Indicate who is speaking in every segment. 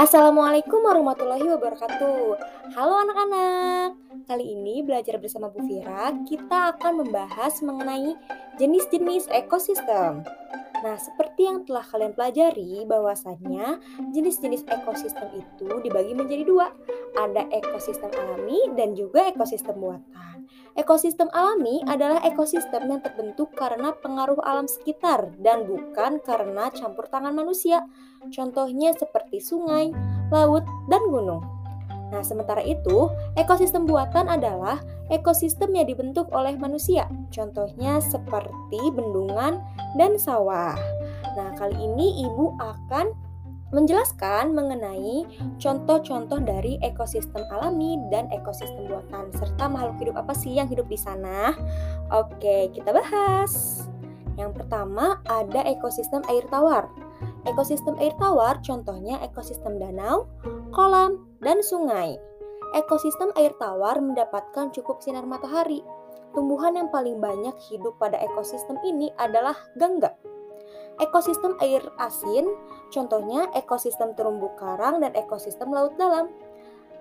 Speaker 1: Assalamualaikum warahmatullahi wabarakatuh. Halo anak-anak. Kali ini belajar bersama Bu Fira, kita akan membahas mengenai jenis-jenis ekosistem. Nah, seperti yang telah kalian pelajari, bahwasannya jenis-jenis ekosistem itu dibagi menjadi dua. Ada ekosistem alami dan juga ekosistem buatan. Ekosistem alami adalah ekosistem yang terbentuk karena pengaruh alam sekitar dan bukan karena campur tangan manusia. Contohnya seperti sungai, laut, dan gunung. Nah, sementara itu, ekosistem buatan adalah ekosistem yang dibentuk oleh manusia. Contohnya seperti bendungan dan sawah. Nah, kali ini Ibu akan menjelaskan mengenai contoh-contoh dari ekosistem alami dan ekosistem buatan serta makhluk hidup apa sih yang hidup di sana. Oke, kita bahas. Yang pertama ada ekosistem air tawar. Ekosistem air tawar contohnya ekosistem danau, kolam, dan sungai. Ekosistem air tawar mendapatkan cukup sinar matahari. Tumbuhan yang paling banyak hidup pada ekosistem ini adalah gangga. Ekosistem air asin, contohnya ekosistem terumbu karang dan ekosistem laut dalam.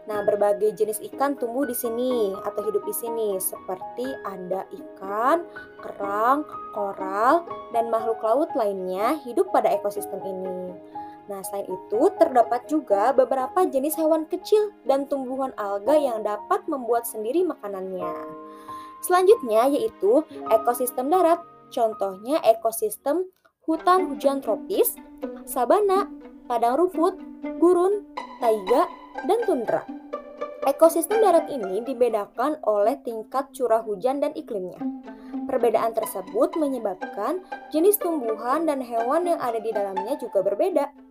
Speaker 1: Nah, berbagai jenis ikan tumbuh di sini atau hidup di sini, seperti ada ikan, kerang, koral, dan makhluk laut lainnya hidup pada ekosistem ini. Nah, selain itu, terdapat juga beberapa jenis hewan kecil dan tumbuhan alga yang dapat membuat sendiri makanannya. Selanjutnya yaitu ekosistem darat. Contohnya ekosistem hutan hujan tropis, sabana, padang rumput, gurun, taiga, dan tundra. Ekosistem darat ini dibedakan oleh tingkat curah hujan dan iklimnya. Perbedaan tersebut menyebabkan jenis tumbuhan dan hewan yang ada di dalamnya juga berbeda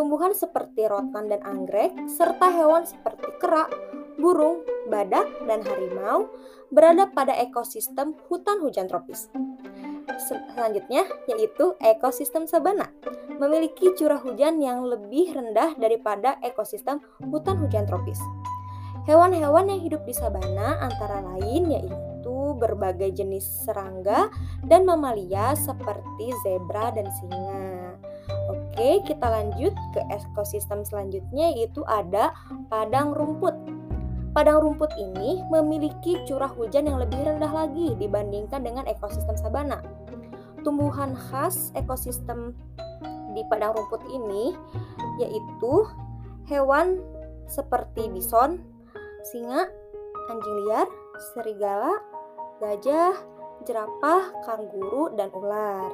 Speaker 1: tumbuhan seperti rotan dan anggrek, serta hewan seperti kera, burung, badak, dan harimau berada pada ekosistem hutan hujan tropis. Selanjutnya yaitu ekosistem sabana, memiliki curah hujan yang lebih rendah daripada ekosistem hutan hujan tropis. Hewan-hewan yang hidup di sabana antara lain yaitu berbagai jenis serangga dan mamalia seperti zebra dan singa. Oke, kita lanjut ke ekosistem selanjutnya yaitu ada padang rumput. Padang rumput ini memiliki curah hujan yang lebih rendah lagi dibandingkan dengan ekosistem sabana. Tumbuhan khas ekosistem di padang rumput ini yaitu hewan seperti bison, singa, anjing liar, serigala, gajah, jerapah, kanguru, dan ular.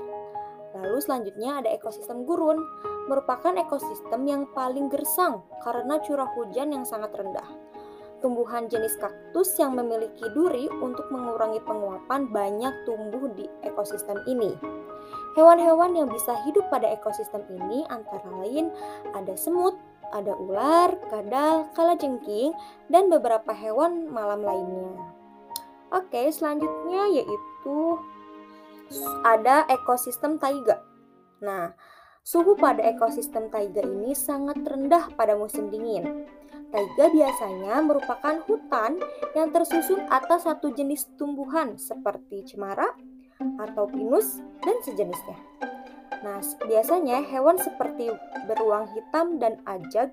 Speaker 1: Lalu selanjutnya ada ekosistem gurun, merupakan ekosistem yang paling gersang karena curah hujan yang sangat rendah. Tumbuhan jenis kaktus yang memiliki duri untuk mengurangi penguapan banyak tumbuh di ekosistem ini. Hewan-hewan yang bisa hidup pada ekosistem ini antara lain ada semut, ada ular, kadal, kalajengking, dan beberapa hewan malam lainnya. Oke, selanjutnya yaitu ada ekosistem taiga. Nah, suhu pada ekosistem taiga ini sangat rendah pada musim dingin. Taiga biasanya merupakan hutan yang tersusun atas satu jenis tumbuhan seperti cemara atau pinus dan sejenisnya. Nah, biasanya hewan seperti beruang hitam dan ajag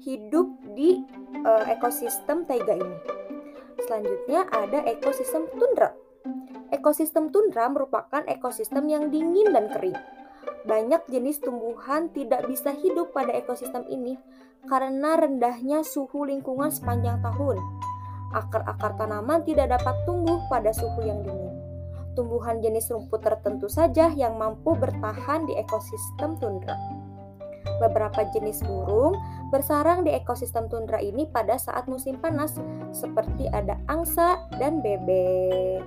Speaker 1: hidup di uh, ekosistem taiga ini. Selanjutnya ada ekosistem tundra. Ekosistem tundra merupakan ekosistem yang dingin dan kering. Banyak jenis tumbuhan tidak bisa hidup pada ekosistem ini karena rendahnya suhu lingkungan sepanjang tahun. Akar-akar tanaman tidak dapat tumbuh pada suhu yang dingin. Tumbuhan jenis rumput tertentu saja yang mampu bertahan di ekosistem tundra. Beberapa jenis burung bersarang di ekosistem tundra ini pada saat musim panas, seperti ada angsa dan bebek.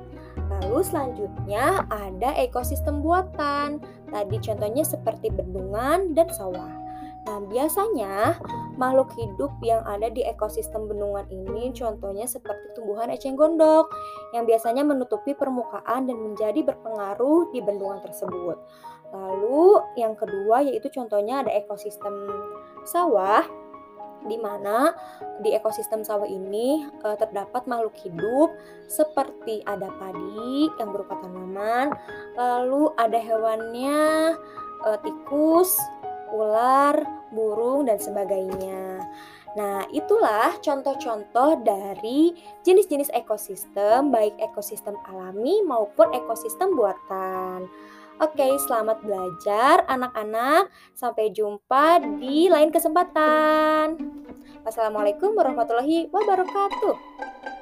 Speaker 1: Lalu selanjutnya ada ekosistem buatan. Tadi contohnya seperti bendungan dan sawah. Nah, biasanya makhluk hidup yang ada di ekosistem bendungan ini contohnya seperti tumbuhan eceng gondok yang biasanya menutupi permukaan dan menjadi berpengaruh di bendungan tersebut. Lalu yang kedua yaitu contohnya ada ekosistem sawah di mana di ekosistem sawah ini e, terdapat makhluk hidup seperti ada padi yang berupa tanaman, lalu ada hewannya e, tikus, ular, burung, dan sebagainya. Nah, itulah contoh-contoh dari jenis-jenis ekosistem, baik ekosistem alami maupun ekosistem buatan. Oke, selamat belajar anak-anak. Sampai jumpa di lain kesempatan. Wassalamualaikum warahmatullahi wabarakatuh.